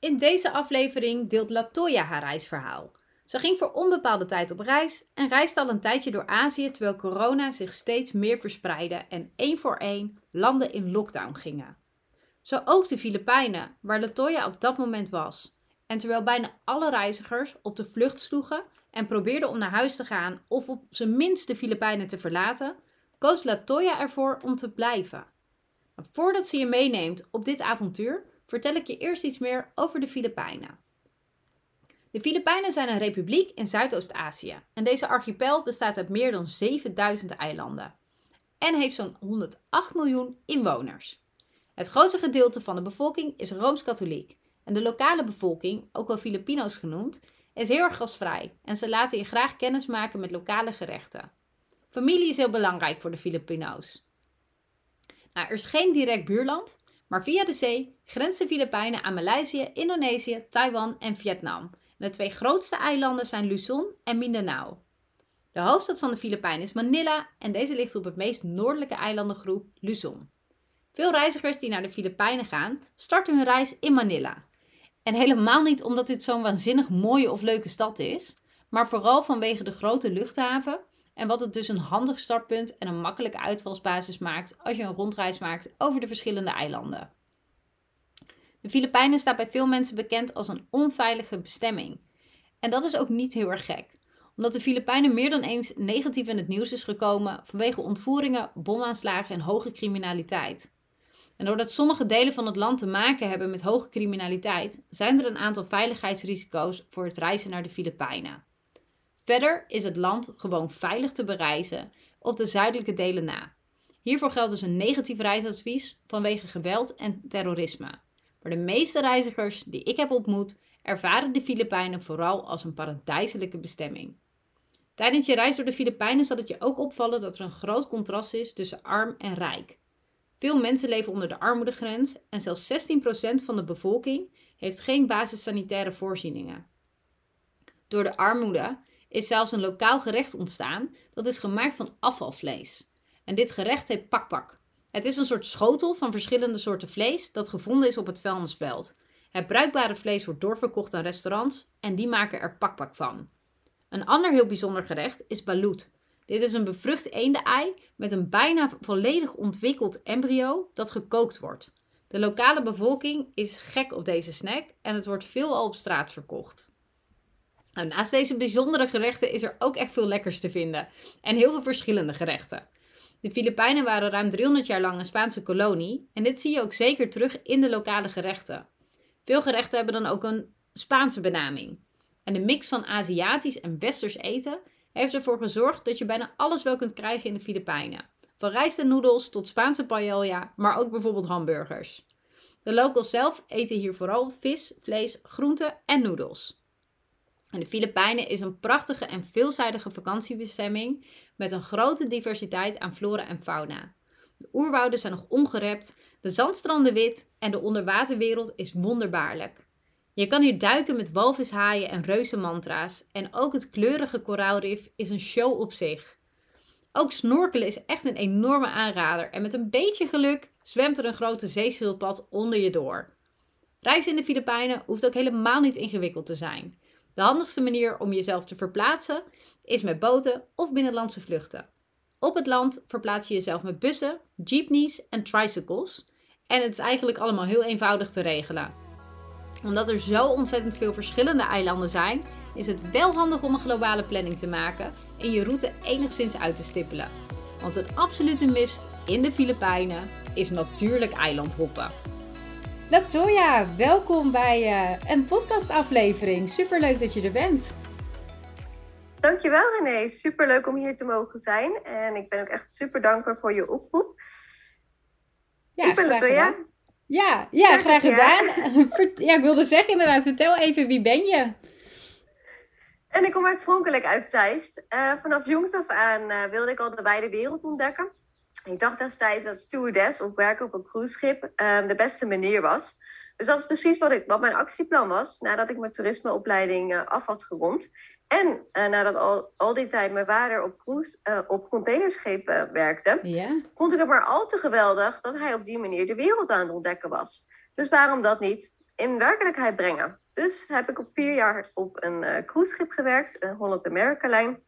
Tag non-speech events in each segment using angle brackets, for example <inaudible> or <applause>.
In deze aflevering deelt Latoya haar reisverhaal. Ze ging voor onbepaalde tijd op reis en reisde al een tijdje door Azië terwijl corona zich steeds meer verspreidde en één voor één landen in lockdown gingen. Zo ook de Filipijnen, waar Latoya op dat moment was. En terwijl bijna alle reizigers op de vlucht sloegen en probeerden om naar huis te gaan of op zijn minst de Filipijnen te verlaten, koos Latoya ervoor om te blijven. voordat ze je meeneemt op dit avontuur, vertel ik je eerst iets meer over de Filipijnen. De Filipijnen zijn een republiek in Zuidoost-Azië en deze archipel bestaat uit meer dan 7000 eilanden en heeft zo'n 108 miljoen inwoners. Het grootste gedeelte van de bevolking is rooms-katholiek en de lokale bevolking, ook wel Filipino's genoemd, is heel erg gastvrij en ze laten je graag kennis maken met lokale gerechten. Familie is heel belangrijk voor de Filipino's. Nou, er is geen direct buurland, maar via de zee grenzen de Filipijnen aan Maleisië, Indonesië, Taiwan en Vietnam. de twee grootste eilanden zijn Luzon en Mindanao. De hoofdstad van de Filipijnen is Manila en deze ligt op het meest noordelijke eilandengroep Luzon. Veel reizigers die naar de Filipijnen gaan, starten hun reis in Manila. En helemaal niet omdat dit zo'n waanzinnig mooie of leuke stad is, maar vooral vanwege de grote luchthaven en wat het dus een handig startpunt en een makkelijke uitvalsbasis maakt als je een rondreis maakt over de verschillende eilanden. De Filipijnen staat bij veel mensen bekend als een onveilige bestemming. En dat is ook niet heel erg gek, omdat de Filipijnen meer dan eens negatief in het nieuws is gekomen vanwege ontvoeringen, bomaanslagen en hoge criminaliteit. En doordat sommige delen van het land te maken hebben met hoge criminaliteit, zijn er een aantal veiligheidsrisico's voor het reizen naar de Filipijnen. Verder is het land gewoon veilig te bereizen op de zuidelijke delen na. Hiervoor geldt dus een negatief reisadvies vanwege geweld en terrorisme. Maar de meeste reizigers die ik heb ontmoet ervaren de Filipijnen vooral als een paradijselijke bestemming. Tijdens je reis door de Filipijnen zal het je ook opvallen dat er een groot contrast is tussen arm en rijk. Veel mensen leven onder de armoedegrens en zelfs 16% van de bevolking heeft geen basissanitaire voorzieningen. Door de armoede is zelfs een lokaal gerecht ontstaan dat is gemaakt van afvalvlees. En dit gerecht heet pakpak. Het is een soort schotel van verschillende soorten vlees dat gevonden is op het vuilnisbelt. Het bruikbare vlees wordt doorverkocht aan restaurants en die maken er pakpak van. Een ander heel bijzonder gerecht is balut. Dit is een bevrucht eenden-ei met een bijna volledig ontwikkeld embryo dat gekookt wordt. De lokale bevolking is gek op deze snack en het wordt veelal op straat verkocht. Nou, naast deze bijzondere gerechten is er ook echt veel lekkers te vinden en heel veel verschillende gerechten. De Filipijnen waren ruim 300 jaar lang een Spaanse kolonie en dit zie je ook zeker terug in de lokale gerechten. Veel gerechten hebben dan ook een Spaanse benaming. En de mix van Aziatisch en Westers eten heeft ervoor gezorgd dat je bijna alles wel kunt krijgen in de Filipijnen. Van rijst en noedels tot Spaanse paella, maar ook bijvoorbeeld hamburgers. De locals zelf eten hier vooral vis, vlees, groenten en noedels. De Filipijnen is een prachtige en veelzijdige vakantiebestemming met een grote diversiteit aan flora en fauna. De oerwouden zijn nog ongerept, de zandstranden wit en de onderwaterwereld is wonderbaarlijk. Je kan hier duiken met walvishaaien en reuzenmantra's en ook het kleurige koraalrif is een show op zich. Ook snorkelen is echt een enorme aanrader en met een beetje geluk zwemt er een grote zeeschildpad onder je door. Reizen in de Filipijnen hoeft ook helemaal niet ingewikkeld te zijn. De handigste manier om jezelf te verplaatsen is met boten of binnenlandse vluchten. Op het land verplaats je jezelf met bussen, jeepneys en tricycles. En het is eigenlijk allemaal heel eenvoudig te regelen. Omdat er zo ontzettend veel verschillende eilanden zijn, is het wel handig om een globale planning te maken en je route enigszins uit te stippelen. Want een absolute mist in de Filipijnen is natuurlijk eilandhoppen. Latoya, welkom bij uh, een podcastaflevering. Superleuk dat je er bent. Dankjewel René, superleuk om hier te mogen zijn. En ik ben ook echt super dankbaar voor je oproep. Ja, ik ben Latoya. Ja, ja graag gedaan. <laughs> Ja. ik wilde zeggen inderdaad, vertel even, wie ben je? En ik kom oorspronkelijk uit Zeist. Uh, vanaf jongs af aan uh, wilde ik al de wijde wereld ontdekken. Ik dacht destijds dat stewardess of werken op een cruiseschip uh, de beste manier was. Dus dat is precies wat, ik, wat mijn actieplan was nadat ik mijn toerismeopleiding af had gerond. En nadat al, al die tijd mijn vader op, cruise, op containerschepen werkte, yeah. vond ik het maar al te geweldig dat hij op die manier de wereld aan het ontdekken was. Dus waarom dat niet in werkelijkheid brengen? Dus heb ik op vier jaar op een uh, cruiseschip gewerkt, een Holland America lijn.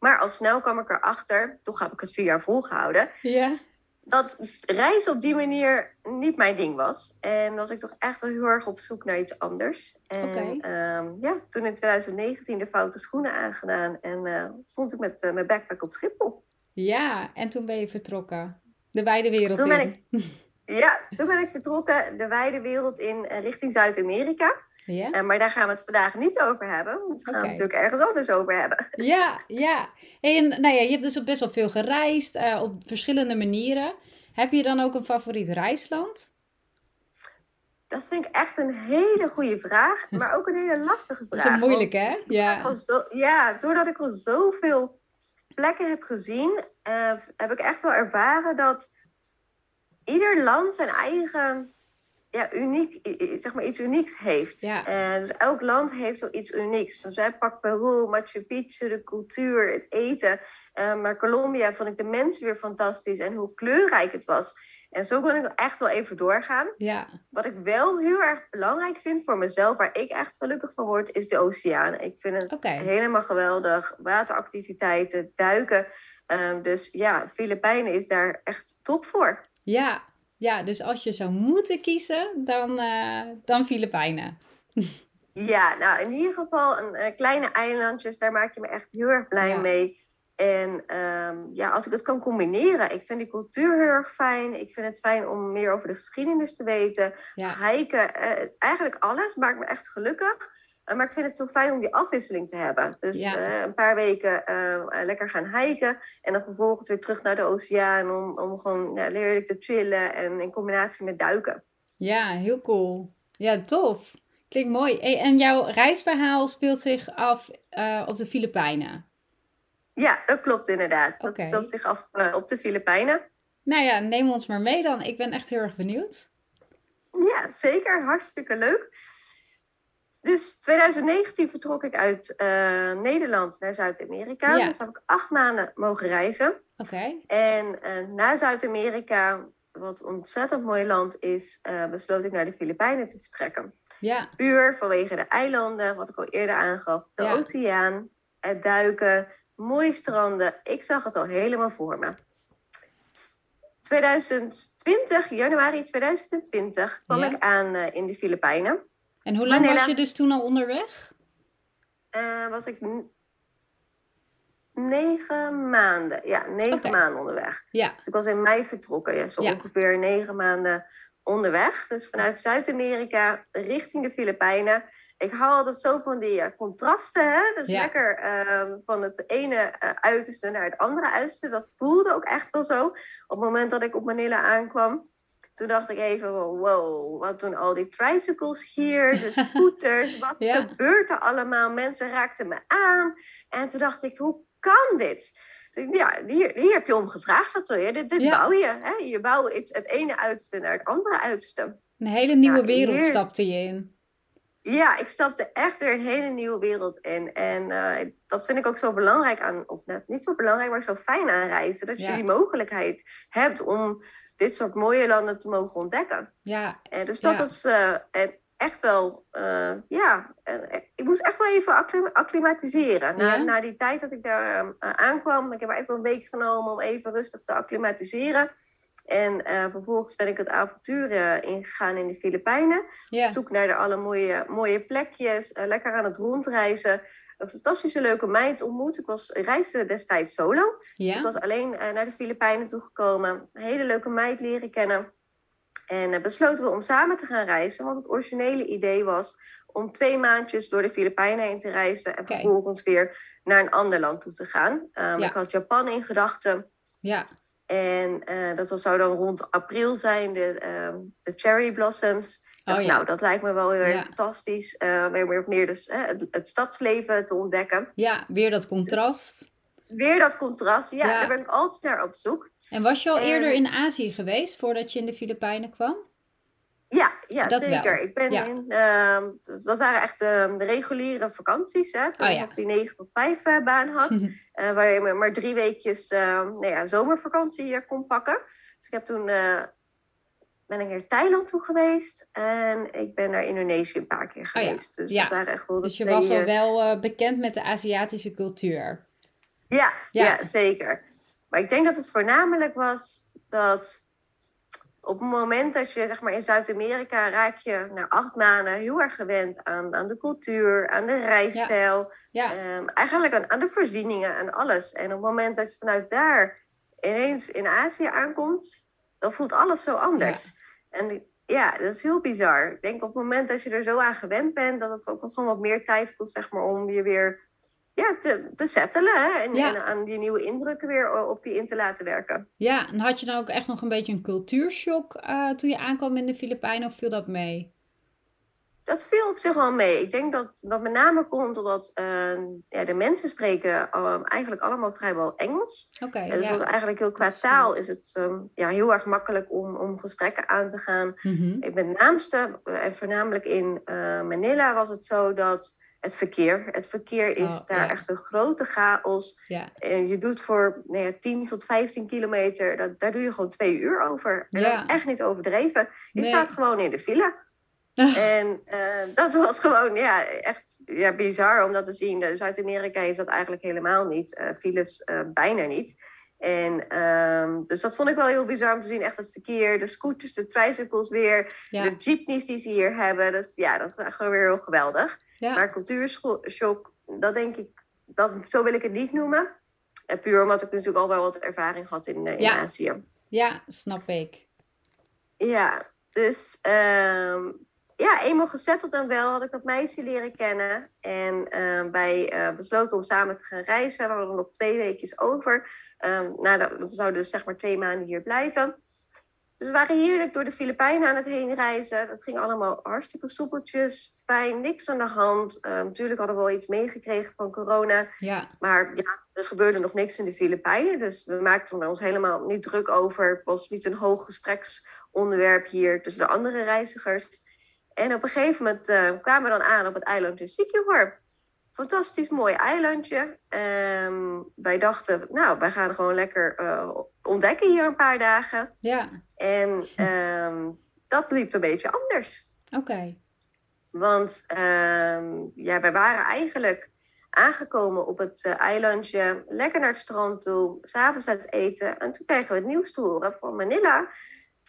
Maar al snel kwam ik erachter, toch heb ik het vier jaar volgehouden, ja. dat reizen op die manier niet mijn ding was. En was ik toch echt wel heel erg op zoek naar iets anders. En ehm, ja, toen in 2019 de foute schoenen aangedaan en uh, stond ik met uh, mijn backpack op Schiphol. Ja, en toen ben je vertrokken. De wijde wereld toen in. Ben ik, ja, toen ben ik vertrokken de wijde wereld in richting Zuid-Amerika. Ja? Uh, maar daar gaan we het vandaag niet over hebben. We gaan het natuurlijk ergens anders over hebben. <laughs> Ja, ja. En nou ja, je hebt dus best wel veel gereisd uh, op verschillende manieren. Heb je dan ook een favoriet reisland? Dat vind ik echt een hele goede vraag, <laughs> maar ook een hele lastige vraag. Dat is moeilijk, hè? Ja. Zo, ja, doordat ik al zoveel plekken heb gezien, uh, heb ik echt wel ervaren dat ieder land zijn eigen ja, uniek, zeg maar iets unieks heeft. Ja. Uh, dus elk land heeft zo iets unieks. Dus wij pakken Peru, Machu Picchu, de cultuur, het eten. Uh, maar Colombia vond ik de mensen weer fantastisch en hoe kleurrijk het was. En zo kon ik echt wel even doorgaan. Ja. Wat ik wel heel erg belangrijk vind voor mezelf, waar ik echt gelukkig van word, is de oceaan. Ik vind het okay. helemaal geweldig. Wateractiviteiten, duiken. Uh, dus ja, Filipijnen is daar echt top voor. Ja, ja, dus als je zou moeten kiezen, dan, uh, dan Filipijnen. ja, nou in ieder geval een uh, kleine eilandjes, daar maak je me echt heel erg blij Ja. mee. En um, ja, als ik het kan combineren, ik vind die cultuur heel erg fijn. Ik vind het fijn om meer over de geschiedenis te weten. Ja, Hiken, uh, eigenlijk alles maakt me echt gelukkig. Uh, maar ik vind het zo fijn om die afwisseling te hebben. Dus Ja. uh, een paar weken uh, lekker gaan hiken. En dan vervolgens weer terug naar de oceaan om, om gewoon ja, heerlijk te chillen. En in combinatie met duiken. ja, heel cool. Ja, tof. Klinkt mooi. Hey, en jouw reisverhaal speelt zich af uh, op de Filipijnen. Ja, dat klopt inderdaad. Dat speelt zich af op de Filipijnen. Nou ja, neem ons maar mee dan. Ik ben echt heel erg benieuwd. Ja, zeker. Hartstikke leuk. Dus 2019 vertrok ik uit uh, Nederland naar Zuid-Amerika. Ja. Dus heb ik acht maanden mogen reizen. Oké. En uh, na Zuid-Amerika, wat een ontzettend mooi land is, uh, besloot ik naar de Filipijnen te vertrekken. Ja, Puur vanwege de eilanden, wat ik al eerder aangaf, de Ja. oceaan, het duiken, mooie stranden. Ik zag het al helemaal voor me. 2020, januari 2020, kwam Ja. ik aan in de Filipijnen. En hoe lang Manila. was je dus toen al onderweg? Uh, was ik negen maanden, ja, negen maanden onderweg. Ja, Dus ik was in mei vertrokken, ja, zo Ja. ongeveer negen maanden onderweg. Dus vanuit Zuid-Amerika richting de Filipijnen. Ik hou altijd zo van die uh, contrasten, hè? Dus Ja. lekker uh, van het ene uh, uiterste naar het andere uiterste. Dat voelde ook echt wel zo. Op het moment dat ik op Manila aankwam, toen dacht ik even, wow, wat doen al die tricycles hier, de <laughs> scooters, wat Ja. gebeurt er allemaal? Mensen raakten me aan. En toen dacht ik, hoe kan dit? Ja, hier, hier heb je om gevraagd, wat wil je? Dit, dit Ja. bouw je. Hè? Je bouwt het, het ene uiterste naar het andere uiterste. een hele nieuwe Ja, wereld hier- stapte je in. Ja, ik stapte echt weer een hele nieuwe wereld in. En eh, dat vind ik ook zo belangrijk aan, of net niet zo belangrijk, maar zo fijn aan reizen. Dat je die mogelijkheid hebt om dit soort mooie landen te mogen ontdekken. Ja, En dus dat Ja. was eh, echt wel, eh, ja, ik moest echt wel even acclim- acclimatiseren. Na, Ja? na die tijd dat ik daar eh, aankwam, ik heb even een week genomen om even rustig te acclimatiseren. En vervolgens ben ik het avontuur ingegaan in de Filipijnen. zoek naar de alle mooie, mooie plekjes, lekker aan het rondreizen. Een fantastische leuke meid ontmoet. Ik was, reisde destijds solo. Dus ik was alleen eh, naar de Filipijnen toegekomen. Een hele leuke meid leren kennen. En eh, besloten we om samen te gaan reizen. Want het originele idee was om twee maandjes door de Filipijnen heen te reizen. En vervolgens weer naar een ander land toe te gaan. Um, Ja. Ik had Japan in gedachten. ja. En uh, dat zou dan rond april zijn, de, uh, de cherry blossoms. Dacht, oh, ja. Nou, dat lijkt me wel heel erg fantastisch. Uh, weer of meer dus, het, het, stadsleven te ontdekken. Ja, weer dat contrast. Dus, weer dat contrast, ja, Daar ben ik altijd naar op zoek. En was je al eerder in Azië geweest voordat je in de Filipijnen kwam? Ja, ja zeker. Ik ben in, uh, dat waren echt uh, de reguliere vakanties. Hè, toen oh, ja. ik die 9 tot 5 uh, baan had. uh, <laughs> waar je maar drie weekjes ehm, nou ja, zomervakantie kon pakken. Dus ik heb toen eh, ben ik naar Thailand toe geweest. En ik ben naar Indonesië een paar keer oh geweest. Dus, dat waren echt wel dus je was al wel eh, bekend met de Aziatische cultuur? Ja, ja, zeker. Maar ik denk dat het voornamelijk was dat op het moment dat je zeg maar, in Zuid-Amerika raak je na acht maanden heel erg gewend aan, aan de cultuur, aan de rijstijl, ja. Ehm, eigenlijk aan, aan de voorzieningen en alles. En op het moment dat je vanuit daar ineens in Azië aankomt, dan voelt alles zo anders. En ja, dat is heel bizar. Ik denk op het moment dat je er zo aan gewend bent, dat het ook nog gewoon wat meer tijd kost zeg maar, om je weer ja, te, te settelen hè? En, en, aan die nieuwe indrukken weer op je in te laten werken. Ja, en had je dan ook echt nog een beetje een cultuurshock uh, toen je aankwam in de Filipijnen of viel dat mee? Dat viel op zich wel mee. Ik denk dat dat met name komt omdat uh, ja, de mensen spreken uh, eigenlijk allemaal vrijwel Engels. Oké. Okay, dus ja. eigenlijk heel qua taal is het um, ja, heel erg makkelijk om, om gesprekken aan te gaan. Mm -hmm. Ik ben naamste, en voornamelijk in Manila was het zo dat het verkeer. Het verkeer is oh, daar echt een grote chaos. Ja. En je doet voor nou ja, 10 tot 15 kilometer, dat, daar doe je gewoon twee uur over. En ja. echt niet overdreven. Je staat gewoon in de file. <laughs> en uh, dat was gewoon ja, echt ja, bizar om dat te zien. In Zuid-Amerika is dat eigenlijk helemaal niet. Uh, files uh, bijna niet. En um, dus dat vond ik wel heel bizar om te zien. Echt het verkeer, de scooters, de tricycles weer. De jeepneys die ze hier hebben. Dus ja, dat is gewoon weer heel geweldig. Ja. Maar cultuurshock, dat denk ik, dat, zo wil ik het niet noemen. En puur omdat ik natuurlijk al wel wat ervaring had in, in ja. Azië. Ja, snap ik. Ja, dus um, ja, eenmaal gezetteld dan wel had ik dat meisje leren kennen. En uh, wij uh, besloten om samen te gaan reizen. We hadden nog twee weekjes over. Um, nou, we zouden dus zeg maar twee maanden hier blijven. Dus we waren heerlijk door de Filipijnen aan het heen reizen. Dat ging allemaal hartstikke soepeltjes, fijn, niks aan de hand. Uh, natuurlijk hadden we wel iets meegekregen van corona. Ja. Maar ja, er gebeurde nog niks in de Filipijnen. Dus we maakten ons helemaal niet druk over. Het was niet een hoog gespreksonderwerp hier tussen de andere reizigers. En op een gegeven moment uh, kwamen we dan aan op het eiland in Siquijor fantastisch mooi eilandje. Um, wij dachten, nou, wij gaan gewoon lekker uh, ontdekken hier een paar dagen. Ja. En um, dat liep een beetje anders. Oké. Want um, ja, wij waren eigenlijk aangekomen op het uh, eilandje, lekker naar het strand toe, s'avonds uit eten. En toen kregen we het nieuws te horen van Manila.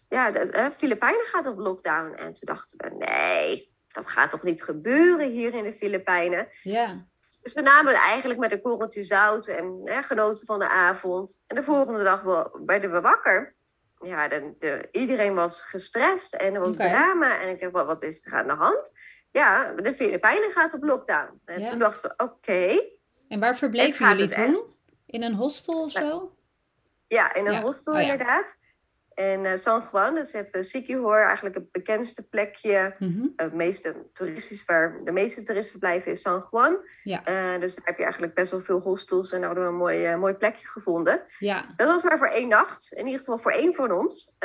Ja, de uh, Filipijnen gaat op lockdown. En toen dachten we, nee, dat gaat toch niet gebeuren hier in de Filipijnen? Ja. Dus we namen eigenlijk met een korreltje zout en hè, genoten van de avond. En de volgende dag werden we wakker. Ja, de, de, iedereen was gestrest en er was drama. En ik dacht, wat is er aan de hand? Ja, de Filipijnen gaat op lockdown. En toen dachten we, oké. En waar verbleven jullie toen? In een hostel of zo? Ja, in een hostel oh, inderdaad. En uh, San Juan, dus je hebt Siquijor, eigenlijk het bekendste plekje, mm het meeste toeristisch, waar de meeste toeristen verblijven, is San Juan. Ja. Uh, dus daar heb je eigenlijk best wel veel hostels en daar hadden we een mooi, uh, mooi plekje gevonden. Ja. Dat was maar voor één nacht, in ieder geval voor één van ons.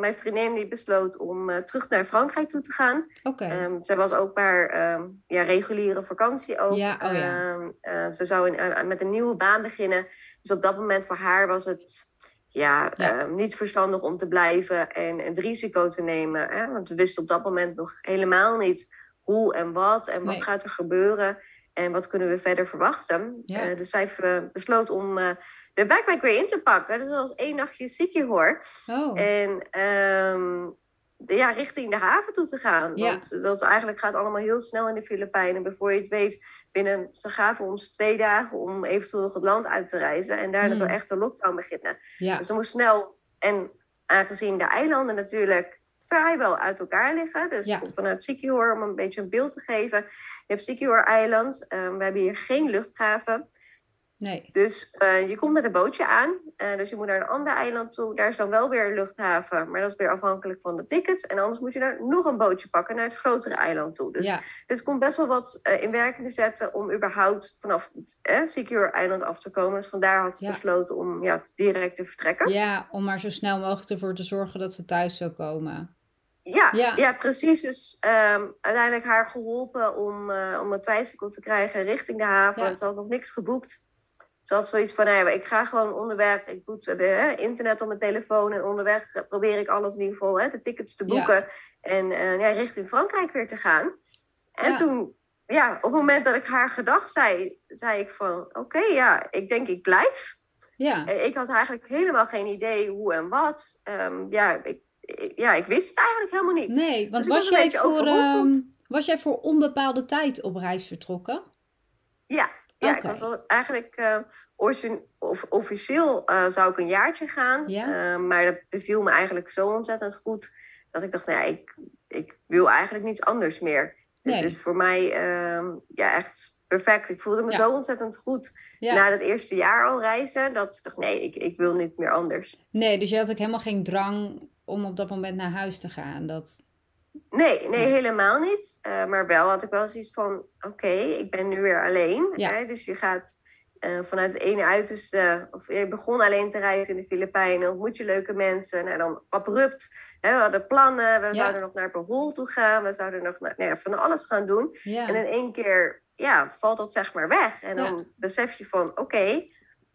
mijn vriendin die besloot om terug naar Frankrijk toe te gaan. Okay. Um, zij was ook maar um, ja, reguliere vakantie ook. Ja, oh ja. Um, ze zou in, met een nieuwe baan beginnen. Dus op dat moment voor haar was het ja, ehm, niet verstandig om te blijven en het risico te nemen. Hè? Want we wisten op dat moment nog helemaal niet hoe en wat en wat gaat er gebeuren en wat kunnen we verder verwachten. Uh, dus zij besloot om uh, de backpack weer in te pakken. Dus dat was één nachtje ziekje hoor. Oh. En um, de, ja, richting de haven toe te gaan. Want dat eigenlijk gaat allemaal heel snel in de Filipijnen. Bevor je het weet binnen, ze gaven ons twee dagen om eventueel nog het land uit te reizen. En daarna mm. zou echt de lockdown beginnen. Dus we moesten snel, en aangezien de eilanden natuurlijk vrijwel uit elkaar liggen. Dus vanuit Siquijor, om een beetje een beeld te geven. Je hebt Siquijor-eiland. Um, we hebben hier geen luchthaven. Nee. Dus uh, je komt met een bootje aan. Uh, dus je moet naar een ander eiland toe. Daar is dan wel weer een luchthaven. Maar dat is weer afhankelijk van de tickets. En anders moet je daar nog een bootje pakken naar het grotere eiland toe. Dus, ja. het komt best wel wat uh, in werking te zetten om überhaupt vanaf het eh, Secure eiland af te komen. Dus vandaar had ze Ja. besloten om ja, direct te vertrekken. ja, om maar zo snel mogelijk ervoor te zorgen dat ze thuis zou komen. Ja, Ja. ja. precies. Dus ehm, uiteindelijk haar geholpen om, eh, om een tricycle te krijgen richting de haven. Ja. Ze had nog niks geboekt. Ze had zoiets van, nee, ik ga gewoon onderweg. Ik moet de, hè, internet op mijn telefoon. En onderweg eh, probeer ik alles in ieder geval, hè, de tickets te Ja. boeken. En eh, ja, richting Frankrijk weer te gaan. En Ja. toen, ja, op het moment dat ik haar gedacht zei, zei ik van, oké, ja, ik denk ik blijf. Ja, Eh, Ik had eigenlijk helemaal geen idee hoe en wat. Ehm, ja, ik, ja, ik wist het eigenlijk helemaal niet. nee, want Dus was jij, voor, ehm, was jij voor onbepaalde tijd op reis vertrokken? Ja, ja ik was eigenlijk origin- of, officieel eh, zou ik een jaartje gaan. Ja. Eh, maar dat beviel me eigenlijk zo ontzettend goed dat ik dacht, nou ja, ik, ik wil eigenlijk niets anders meer. Nee. Het is voor mij ehm, ja, echt perfect. Ik voelde me Ja. zo ontzettend goed Ja. na het eerste jaar al reizen. Dat ik dacht, nee, ik, ik wil niet meer anders. Nee, dus je had ook helemaal geen drang om op dat moment naar huis te gaan. Dat... Nee, nee, helemaal niet. Eh, maar wel had ik wel zoiets van, oké, ik ben nu weer alleen. Ja. Hè? Dus je gaat eh, vanuit het ene uiterste, of je begon alleen te reizen in de Filipijnen, ontmoet je leuke mensen. En dan abrupt, hè, we hadden plannen, we Ja. zouden nog naar Bohol toe gaan, we zouden nog naar, nou ja, van alles gaan doen. En in één keer, ja, valt dat zeg maar weg. En dan besef je van, oké,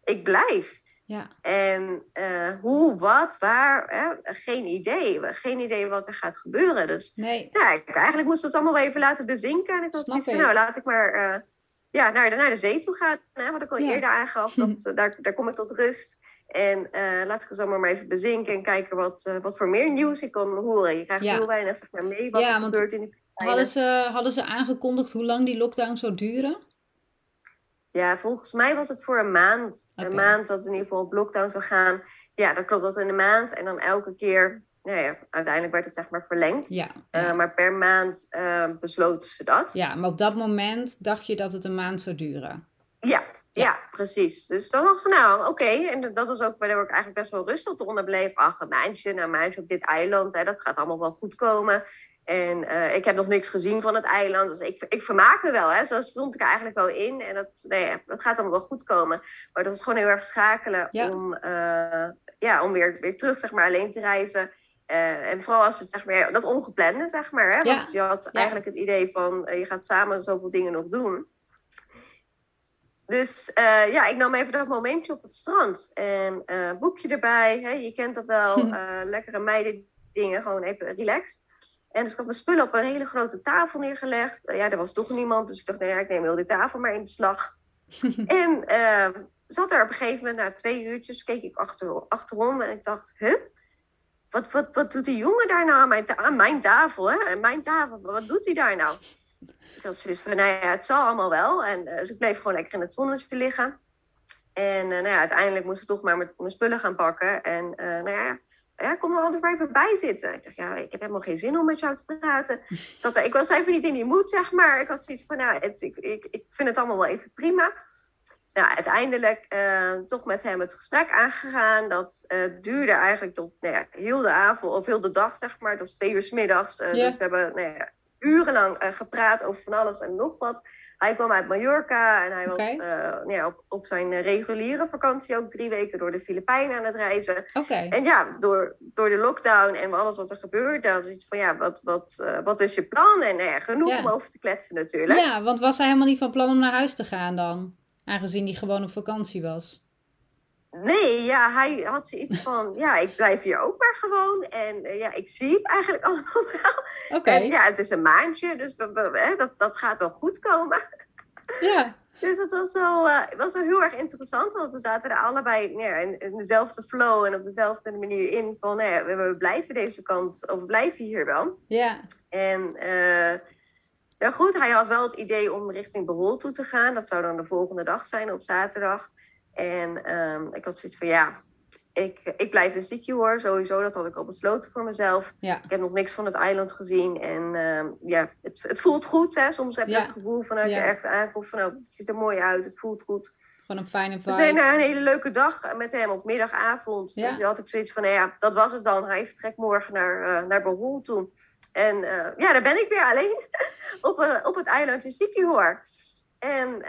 ik blijf. Ja. En eh, hoe, wat, waar, hè? geen idee. Geen idee wat er gaat gebeuren. Dus Nee, ja, ik, eigenlijk moest het allemaal wel even laten bezinken. En ik had zoiets van, nou, laat ik maar eh, ja, naar, de, naar de zee toe gaan. Hè, wat ik al Ja. eerder aangaf, dat, <laughs> eh, daar, daar kom ik tot rust. En eh, laat ik het allemaal maar even bezinken en kijken wat, wat voor meer nieuws ik kan horen. Je krijgt Ja. heel weinig zeg maar, mee wat Ja, er gebeurt in Filipijnen. hadden ze, hadden ze aangekondigd hoe lang die lockdown zou duren? Ja, volgens mij was het voor een maand. Een maand dat in ieder geval op lockdown zou gaan. Ja, dat klopt, dat was in een maand. En dan elke keer, nou ja, uiteindelijk werd het zeg maar verlengd. Ja. Eh, maar per maand eh, besloten ze dat. ja, maar op dat moment dacht je dat het een maand zou duren. Ja, Ja. ja, precies. Dus dan dacht ik van nou, oké. En dat was ook waardoor ik eigenlijk best wel rustig onder bleef. Ach, een maandje, nou, een maandje op dit eiland. Hè, dat gaat allemaal wel goed komen. En eh, ik heb nog niks gezien van het eiland. Dus ik, ik vermaak me wel. Hè. Zo stond ik er eigenlijk wel in. En dat, nou ja, dat gaat allemaal wel goed komen. Maar dat is gewoon heel erg schakelen Ja. om, eh, ja, om weer, weer terug zeg maar, alleen te reizen. Eh, en vooral als het zeg maar, dat ongeplande, zeg maar. Hè? Ja. Want je had Ja. eigenlijk het idee van je gaat samen zoveel dingen nog doen. Dus ja, ik nam even dat momentje op het strand. En boekje erbij. Hè? Je kent dat wel. <laughs> lekkere meiden dingen. Gewoon even relaxed. En dus ik had mijn spullen op een hele grote tafel neergelegd. Eh, ja, er was toch niemand. Dus ik dacht, nou ja, ik neem heel die tafel maar in beslag. <laughs> en eh, zat er op een gegeven moment, na twee uurtjes, keek ik achter, achterom. En ik dacht, huh? Wat, wat, wat doet die jongen daar nou aan mijn, ta- aan mijn tafel? Hè? Aan mijn tafel, wat doet hij daar nou? Dus ik had zoiets van, nou ja, het zal allemaal wel. En eh, dus ik bleef gewoon lekker in het zonnetje liggen. En eh, nou ja, uiteindelijk moest ik toch maar mijn, spullen gaan pakken. En nou ja, ja, kom er anders maar even bij zitten. Ik dacht, ja, ik heb helemaal geen zin om met jou te praten. <laughs> Dat, ik was even niet in die moed, zeg maar. Ik had zoiets van, nou, het, ik, ik, ik vind het allemaal wel even prima. Nou, uiteindelijk eh, toch met hem het gesprek aangegaan. Dat eh, duurde eigenlijk tot nou ja, heel de avond, of heel de dag, zeg maar. Tot twee uur 's middags. Eh. Dus we hebben nou ja, urenlang eh, gepraat over van alles en nog wat. Hij kwam uit Mallorca en hij was eh, ja, op, op zijn eh, reguliere vakantie ook drie weken door de Filipijnen aan het reizen. En ja, door, door de lockdown en alles wat er gebeurde, had iets van ja, wat, wat, eh, wat is je plan? En ja, genoeg Ja. om over te kletsen natuurlijk. Ja, want was hij helemaal niet van plan om naar huis te gaan dan? Aangezien hij gewoon op vakantie was. Nee, ja, hij had zoiets van, ja, ik blijf hier ook maar gewoon. En eh, ja, ik zie het eigenlijk <laughs> allemaal wel. Oké. Ja, het is een maandje, dus we, we- hè, dat, dat gaat wel goed komen. Ja. <laughs> Dus het was wel, eh, was wel heel erg interessant, want we zaten er allebei ja, in, in dezelfde flow en op dezelfde manier in. Van, ja, we, we blijven deze kant, of we blijven hier wel. Ja. En eh, ja, goed, hij had wel het idee om richting Behol toe te gaan. Dat zou dan de volgende dag zijn, op zaterdag. En ehm, ik had zoiets van, ja, ik, ik blijf in Siki hoor, sowieso. Dat had ik al besloten voor mezelf. Ja. Ik heb nog niks van het eiland gezien. En ehm, ja, het, het voelt goed. Hè? Soms heb je Ja. het gevoel van als Ja. je ergens aankomt van, nou, het ziet er mooi uit, het voelt goed. Gewoon een fijne vibe. Dus na een hele leuke dag met hem op middagavond. Dus had ik zoiets van, nou ja, dat was het dan. Hij vertrekt morgen naar, uh, naar toe. En uh, ja, daar ben ik weer alleen <laughs> op, uh, op het eilandje Sikihoor. En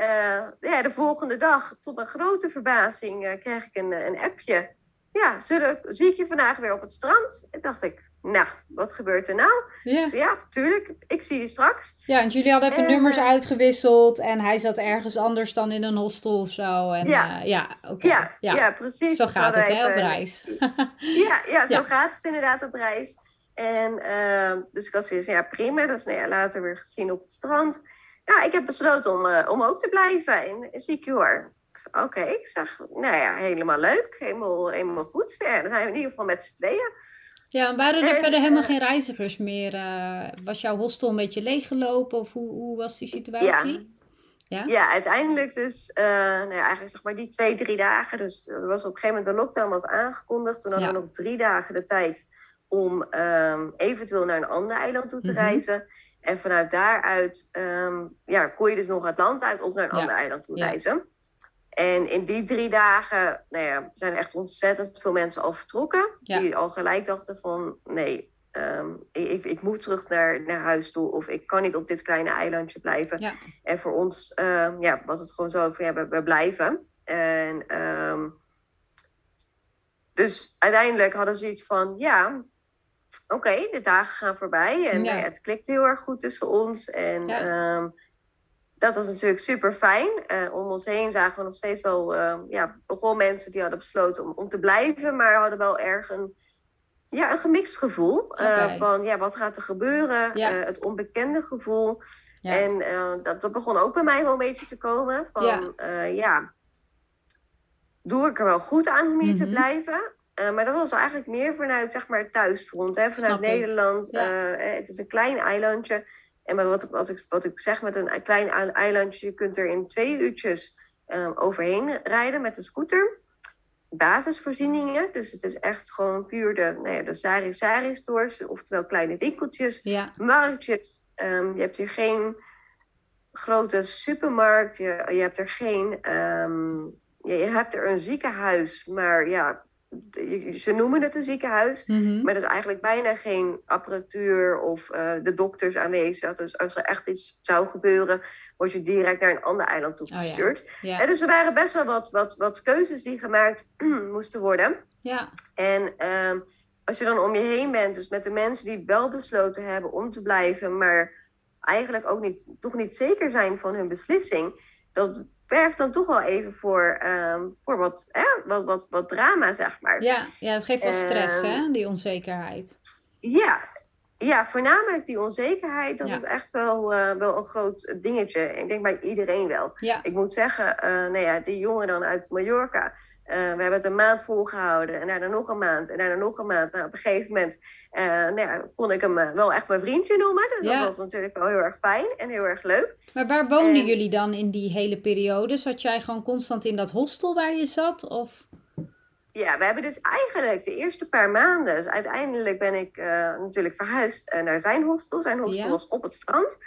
ja, de volgende dag, tot mijn grote verbazing, kreeg ik een, een appje. Ja, zullen, zie ik je vandaag weer op het strand? En dacht ik, nou, wat gebeurt er nou? Ja. Dus ja, tuurlijk, ik zie je straks. Ja, en jullie hadden even nummers eh, uitgewisseld en hij zat ergens anders dan in een hostel of zo. En, ja, uh, ja oké. Ja, ja, precies. Zo gaat het, hè, op reis. <laughs> ja, ja, zo gaat het inderdaad op reis. En dus ik had zoiets ja, prima. Dus nou ja, later weer gezien op het strand. Ja, ik heb besloten om, uh, om ook te blijven in, in Oké, Oké, ik zeg, nou ja, helemaal leuk. Helemaal, helemaal goed. Ja, dan zijn we in ieder geval met z'n tweeën. Ja, en waren er verder helemaal geen reizigers meer? Uh, was jouw hostel een beetje leeggelopen of hoe, hoe was die situatie? Ja, ja? ja uiteindelijk dus, uh, nou ja, eigenlijk zeg maar die twee, drie dagen. Dus er was op een gegeven moment de lockdown was aangekondigd. Toen hadden we nog drie dagen de tijd om um, eventueel naar een ander eiland toe te mhm. reizen. En vanuit daaruit um, ja, kon je dus nog het land uit of naar een ander eiland toe reizen. En in die drie dagen nou ja, zijn echt ontzettend veel mensen al vertrokken. Die al gelijk dachten van nee, ehm, ik, ik, moet terug naar, naar huis toe. Of ik kan niet op dit kleine eilandje blijven. Ja. En voor ons ja, was het gewoon zo van ja, we, we blijven. En um, dus uiteindelijk hadden ze iets van ja, oké, de dagen gaan voorbij. En ja. het klikt heel erg goed tussen ons. En dat was natuurlijk super fijn. Uh, om ons heen zagen we nog steeds wel uh, ja, begon mensen die hadden besloten om, om te blijven, maar hadden wel erg een, ja, een gemixt gevoel. Uh, Van ja, wat gaat er gebeuren? het onbekende gevoel. En dat, dat begon ook bij mij wel een beetje te komen. Van ja, ja doe ik er wel goed aan om hier te mhm. Blijven? maar dat was eigenlijk meer vanuit zeg maar, het thuisfront, hè? vanuit Nederland. het is een klein eilandje. En wat, wat, ik, wat ik zeg met een klein eilandje, je kunt er in twee uurtjes um, overheen rijden met een scooter. Basisvoorzieningen, dus het is echt gewoon puur de, nou ja, de sari-sari stores, oftewel kleine winkeltjes, ja. marktjes. Um, je hebt hier geen grote supermarkt, je, je hebt er geen, um, je, je hebt er een ziekenhuis, maar ja, ze noemen het een ziekenhuis, mhm. maar er is eigenlijk bijna geen apparatuur of uh, de dokters aanwezig. Dus als er echt iets zou gebeuren, word je direct naar een ander eiland toegestuurd. Oh, ja. ja. dus er waren best wel wat, wat, wat keuzes die gemaakt <clears throat> moesten worden. Ja. En um, als je dan om je heen bent, dus met de mensen die wel besloten hebben om te blijven, maar eigenlijk ook niet, toch niet zeker zijn van hun beslissing, dat werkt dan toch wel even voor, um, voor wat, hè, wat, wat, wat drama, zeg maar. Ja, ja het geeft wel stress, hè, ehm, die onzekerheid. Ja, ja, voornamelijk die onzekerheid, dat is echt wel, uh, wel een groot dingetje. Ik denk bij iedereen wel. Ja. Ik moet zeggen, uh, nou ja, die jongen dan uit Mallorca, uh, we hebben het een maand volgehouden en daarna nog een maand en daarna nog een maand. Nou, op een gegeven moment uh, nou ja, kon ik hem uh, wel echt mijn vriendje noemen. Dus dat was natuurlijk wel heel erg fijn en heel erg leuk. Maar waar woonden jullie dan in die hele periode? Zat jij gewoon constant in dat hostel waar je zat? Of? Ja, we hebben dus eigenlijk de eerste paar maanden... Dus uiteindelijk ben ik natuurlijk verhuisd naar zijn hostel. Zijn hostel was op het strand.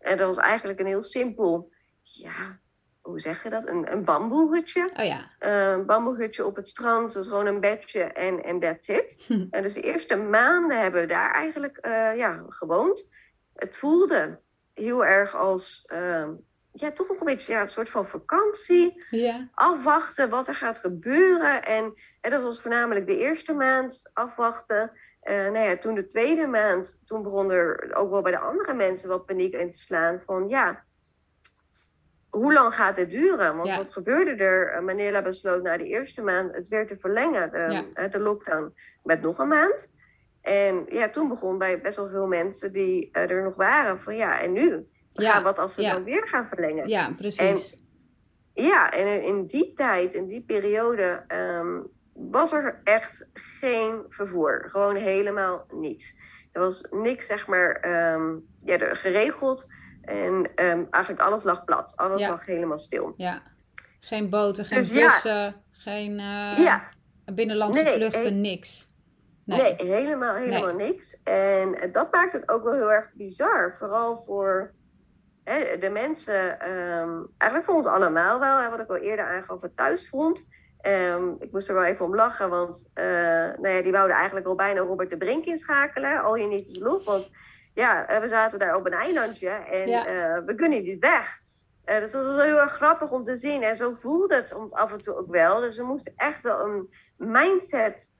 En dat was eigenlijk een heel simpel... Ja, hoe zeg je dat? Een, een bamboehutje. Oh ja. Een bamboehutje op het strand. Dus gewoon een bedje en, en that's it. <laughs> Hm. En dus de eerste maanden hebben we daar eigenlijk uh, ja, gewoond. Het voelde heel erg als... Uh, ja, toch nog een beetje ja, een soort van vakantie. Ja. Afwachten wat er gaat gebeuren. En, en dat was voornamelijk de eerste maand afwachten. Uh, nou ja, toen de tweede maand, toen begon er ook wel bij de andere mensen wat paniek in te slaan. Van ja, hoe lang gaat dit duren? Want wat gebeurde er? Eh, Manila besloot na de eerste maand het weer te verlengen, de, eh, de lockdown, met nog een maand. En ja, toen begon bij best wel veel mensen die uh, er nog waren van ja, en nu? Ja. wat als ze dan weer gaan verlengen? Ja, precies. En, ja, en in die tijd, in die periode, um, was er echt geen vervoer. Gewoon helemaal niets. Er was niks, zeg maar, um, ja, geregeld. En um, eigenlijk alles lag plat. Alles lag helemaal stil. Ja. Geen boten, geen dus bussen, geen uh, ja. binnenlandse vluchten, niks. Nee. nee, helemaal, helemaal niks. En dat maakt het ook wel heel erg bizar. Vooral voor hè, de mensen, ehm, eigenlijk voor ons allemaal wel, hè, wat ik al eerder aangaf, het thuisfront. Um, ik moest er wel even om lachen, want uh, nou ja, die wouden eigenlijk al bijna Robert de Brink inschakelen. Al je niet is lof, want ja, we zaten daar op een eilandje en ja. we kunnen niet weg. Uh, dus dat was heel erg grappig om te zien. En zo voelde het af en toe ook wel. Dus we moesten echt wel een mindset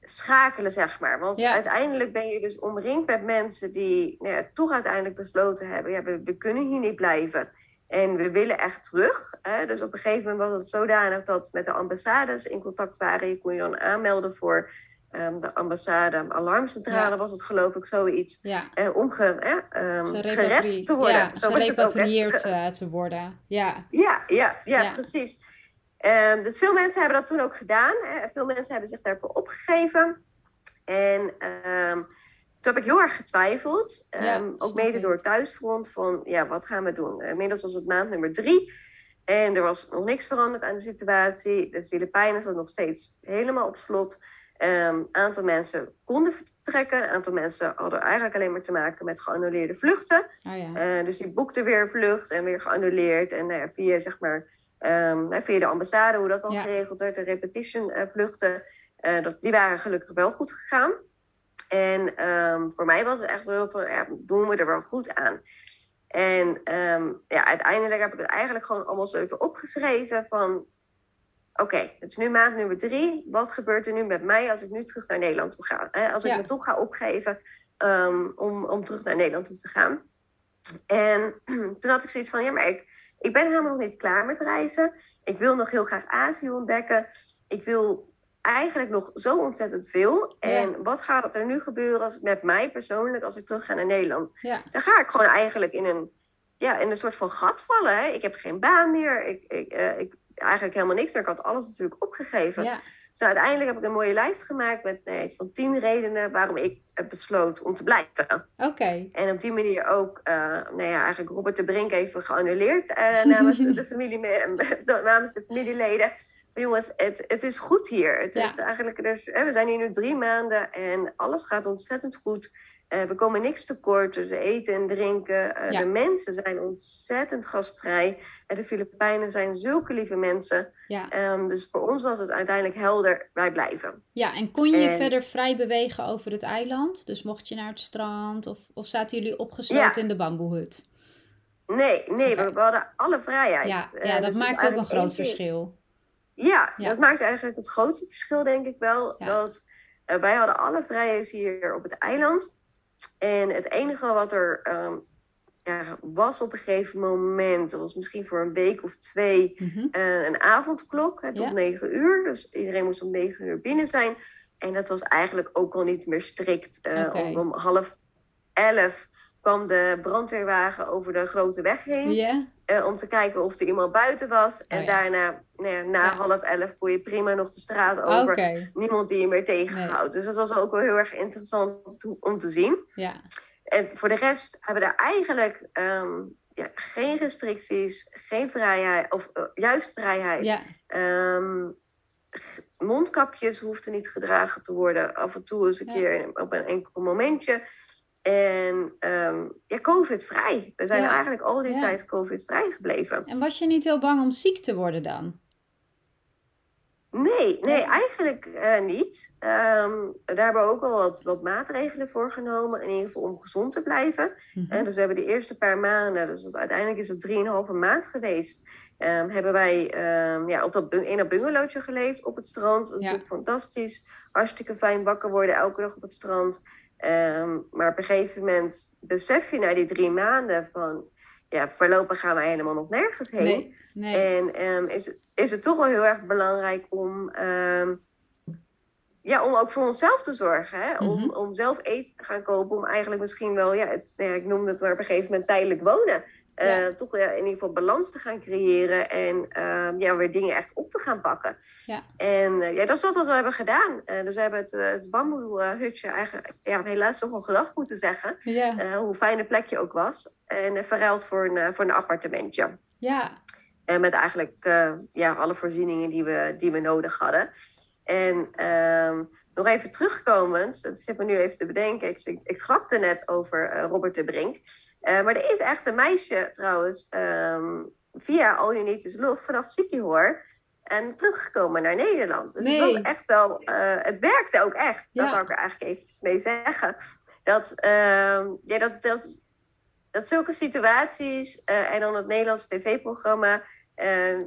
schakelen, zeg maar. Want uiteindelijk ben je dus omringd met mensen die nou ja, toch uiteindelijk besloten hebben: ja, we, we, kunnen hier niet blijven. En we willen echt terug. Hè? Dus op een gegeven moment was het zodanig dat met de ambassades in contact waren. Je kon je dan aanmelden voor um, de ambassade, alarmcentrale was het geloof ik, zoiets. Ja. Uh, om ge, eh, um, gered te worden. Ja, Zo gerepatrieerd uh, te worden. Ja, ja, ja, ja, precies. Um, dus veel mensen hebben dat toen ook gedaan. Hè. Veel mensen hebben zich daarvoor opgegeven. En toen heb ik heel erg getwijfeld. Um, ook mede door het thuisfront van, ja, wat gaan we doen? Inmiddels was het maand nummer drie. En er was nog niks veranderd aan de situatie. De Filipijnen zat nog steeds helemaal op slot. Een aantal mensen konden vertrekken. Een aantal mensen hadden eigenlijk alleen maar te maken met geannuleerde vluchten. Oh ja. uh, dus die boekten weer vlucht en weer geannuleerd. En nou ja, via zeg maar Um, via de ambassade, hoe dat dan geregeld werd, de repetition uh, vluchten, dat, die waren gelukkig wel goed gegaan. En um, voor mij was het echt wel van, ja, doen we er wel goed aan. En um, ja, uiteindelijk heb ik het eigenlijk gewoon allemaal zo even opgeschreven van... Oké, het is nu maand nummer drie. Wat gebeurt er nu met mij als ik nu terug naar Nederland toe ga? Hè? Als ik me toch ga opgeven om, om terug naar Nederland toe te gaan. En <clears throat> toen had ik zoiets van, ja, maar ik ik ben helemaal nog niet klaar met reizen. Ik wil nog heel graag Azië ontdekken. Ik wil eigenlijk nog zo ontzettend veel. En wat gaat er nu gebeuren als, met mij persoonlijk als ik terug ga naar Nederland? Ja. Dan ga ik gewoon eigenlijk in een, ja, in een soort van gat vallen. Hè? Ik heb geen baan meer. Ik, ik, uh, ik, eigenlijk helemaal niks meer. Ik had alles natuurlijk opgegeven. Ja. Dus uiteindelijk heb ik een mooie lijst gemaakt met uh, van tien redenen waarom ik besloot om te blijven. Oké. En op die manier ook, uh, nou ja, eigenlijk Robert de Brink even geannuleerd <laughs> uh, namens, de familie, namens de familieleden. Maar jongens, het, het is goed hier. Het is eigenlijk, dus, we zijn hier nu drie maanden en alles gaat ontzettend goed. Uh, we komen niks tekort, dus eten en drinken. Uh, De mensen zijn ontzettend gastvrij. En de Filipijnen zijn zulke lieve mensen. Ja. Um, dus voor ons was het uiteindelijk helder, wij blijven. Ja, en kon je verder vrij bewegen over het eiland? Dus mocht je naar het strand of, of zaten jullie opgesloten in de bamboehut? Nee, nee we, hadden alle vrijheid. Ja, ja uh, dat dus maakt ook een groot verschil. Ja, dat maakt eigenlijk het grootste verschil, denk ik wel. Dat wij hadden alle vrijheid hier op het eiland. En het enige wat er ehm, ja, was op een gegeven moment, dat was misschien voor een week of twee, mhm. eh, een avondklok hè, tot negen uur. Dus iedereen moest om negen uur binnen zijn. En dat was eigenlijk ook al niet meer strikt. Uh, om, half elf kwam de brandweerwagen over de grote weg heen. Eh, om te kijken of er iemand buiten was. En oh, daarna, nou na half elf, kon je prima nog de straat over. Niemand die je meer tegenhoudt. Dus dat was ook wel heel erg interessant om te zien. Ja. En voor de rest hebben we daar eigenlijk ehm, ja, geen restricties, geen vrijheid, of uh, juist vrijheid. Ja. Um, mondkapjes hoefden niet gedragen te worden. Af en toe eens een keer op een enkel momentje. En um, ja, COVID-vrij. We zijn eigenlijk al die tijd COVID-vrij gebleven. En was je niet heel bang om ziek te worden dan? Nee, nee, eigenlijk uh, niet. Um, daar hebben we ook al wat, wat, maatregelen voor genomen, in ieder geval om gezond te blijven. Mm -hmm. dus we hebben de eerste paar maanden, dus dat, uiteindelijk is het drieënhalve maand geweest, um, hebben wij um, ja, op dat, in dat bungalowtje geleefd op het strand. Dat is ja. fantastisch. Hartstikke fijn wakker worden elke dag op het strand. Maar op een gegeven moment besef je na die drie maanden van ja, voorlopig gaan wij helemaal nog nergens heen. Nee, nee. En um, is, is het toch wel heel erg belangrijk om, um, ja, om ook voor onszelf te zorgen. Hè? om, mhm. om zelf eten te gaan kopen. Om eigenlijk misschien wel, ja, het, ja ik noemde het maar op een gegeven moment tijdelijk wonen. Uh, toch ja, in ieder geval balans te gaan creëren en um, ja, weer dingen echt op te gaan pakken. Ja. En uh, ja, dat is wat we hebben gedaan. Uh, dus we hebben het, het bamboehutje eigenlijk ja, helaas toch wel gedacht moeten zeggen. Ja. hoe fijn het plekje ook was. En verruild voor een, voor een appartementje. Ja. En met eigenlijk ja, alle voorzieningen die we, die we nodig hadden. En um, nog even terugkomend, dat zit me nu even te bedenken. Ik, ik, ik grapte net over Robert de Brink. Uh, maar er is echt een meisje trouwens, um, via All You Need Is Love, vanaf Sikihor. En teruggekomen naar Nederland. Dus nee. het was echt wel, uh, het werkte ook echt. Ja. Dat wil ik er eigenlijk even mee zeggen. Dat, uh, ja, dat, dat, dat zulke situaties uh, en dan het Nederlandse tv-programma.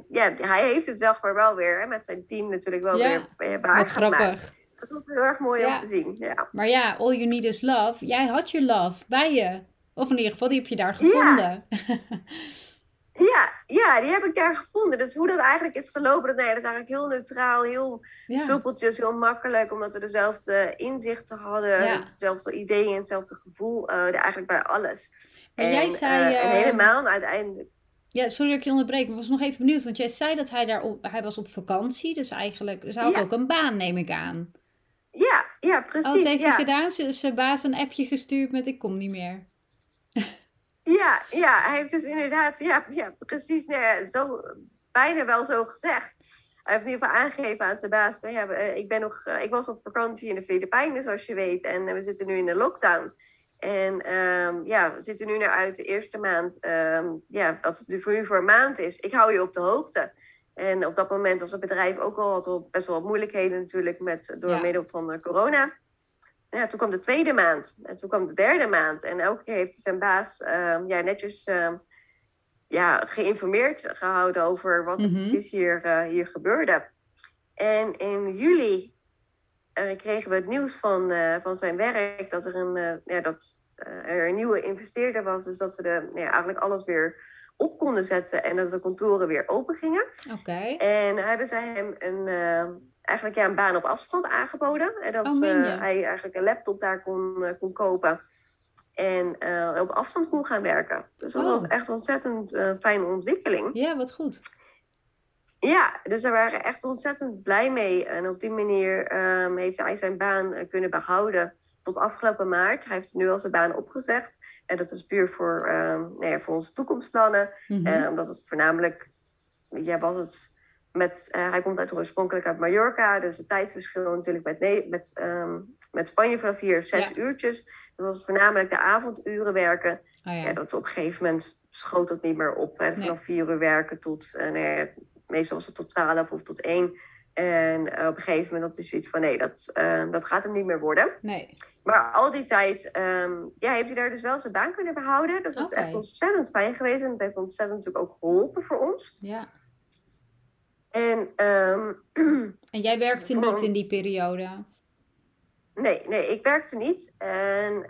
Ja, hij heeft het zeg maar wel weer hè, met zijn team natuurlijk wel ja, weer Wat grappig. Dat was heel erg mooi ja. om te zien. Ja. Maar ja, All You Need Is Love. Jij had je love bij je. Of in ieder geval, die heb je daar gevonden. Ja. <laughs> Ja, ja, die heb ik daar gevonden. Dus hoe dat eigenlijk is gelopen, dat, nee, dat is eigenlijk heel neutraal, heel ja. soepeltjes, heel makkelijk. Omdat we dezelfde inzichten hadden, ja. dezelfde ideeën, hetzelfde gevoel. Uh, eigenlijk bij alles. En, jij zei... Uh, en helemaal uiteindelijk... Ja, sorry dat ik je onderbreek, maar ik was nog even benieuwd. Want jij zei dat hij daar op, hij was op vakantie. Dus eigenlijk, dus hij had ook een baan, neem ik aan. Ja, ja, precies. Oh, wat heeft hij gedaan? Zijn baas een appje gestuurd met ik kom niet meer. Ja, ja, hij heeft dus inderdaad, ja, ja precies, nee, zo, bijna wel zo gezegd. Hij heeft in ieder geval aangegeven aan zijn baas: van, ja, eh, ik, ben nog, eh, ik was op vakantie in de Filipijnen, zoals je weet, en eh, we zitten nu in de lockdown. En um, ja, we zitten nu naar uit de eerste maand. Um, ja, als het voor u voor een maand is, ik hou je op de hoogte. En op dat moment was het bedrijf ook al had best wel wat moeilijkheden natuurlijk met, door middel van corona ja, toen kwam de tweede maand. En toen kwam de derde maand. En elke keer heeft zijn baas ja, netjes uh, ja, geïnformeerd gehouden over wat er mm -hmm. precies hier, uh, hier gebeurde. En in juli eh, kregen we het nieuws van, eh, van zijn werk dat er een, ja, dat, er een nieuwe investeerder was. Dus dat ze de, ja, eigenlijk alles weer op konden zetten en dat de kantoren weer open gingen. Oké. En hebben zij hem een eigenlijk ja, een baan op afstand aangeboden. En dat oh, uh, hij eigenlijk een laptop daar kon, uh, kon kopen. En op afstand kon gaan werken. Dus dat oh. was echt een ontzettend fijne ontwikkeling. Ja, wat goed. Ja, dus daar waren echt ontzettend blij mee. En op die manier um, heeft hij zijn baan kunnen behouden tot afgelopen maart. Hij heeft nu al zijn baan opgezegd. En dat is puur voor, um, nee, voor onze toekomstplannen. Mm -hmm. omdat het voornamelijk, ja, was het met, uh, hij komt uit, oorspronkelijk uit Mallorca, dus het tijdsverschil natuurlijk met, met, um, met Spanje vanaf hier zes ja. uurtjes. Dat was voornamelijk de avonduren werken. Oh, ja. ja. dat op een gegeven moment schoot dat niet meer op. Hè, vanaf nee. vier uur werken tot, uh, nee, meestal was het tot twaalf of tot één. En uh, op een gegeven moment had hij zoiets van, nee, dat, dat gaat hem niet meer worden. Nee. Maar al die tijd um, ja, heeft hij daar dus wel zijn baan kunnen behouden. Dat was okay. echt ontzettend fijn geweest. En dat heeft ontzettend natuurlijk ook geholpen voor ons. Ja. En, um, <clears throat> en jij werkte niet in die periode? Nee, nee, ik werkte niet. En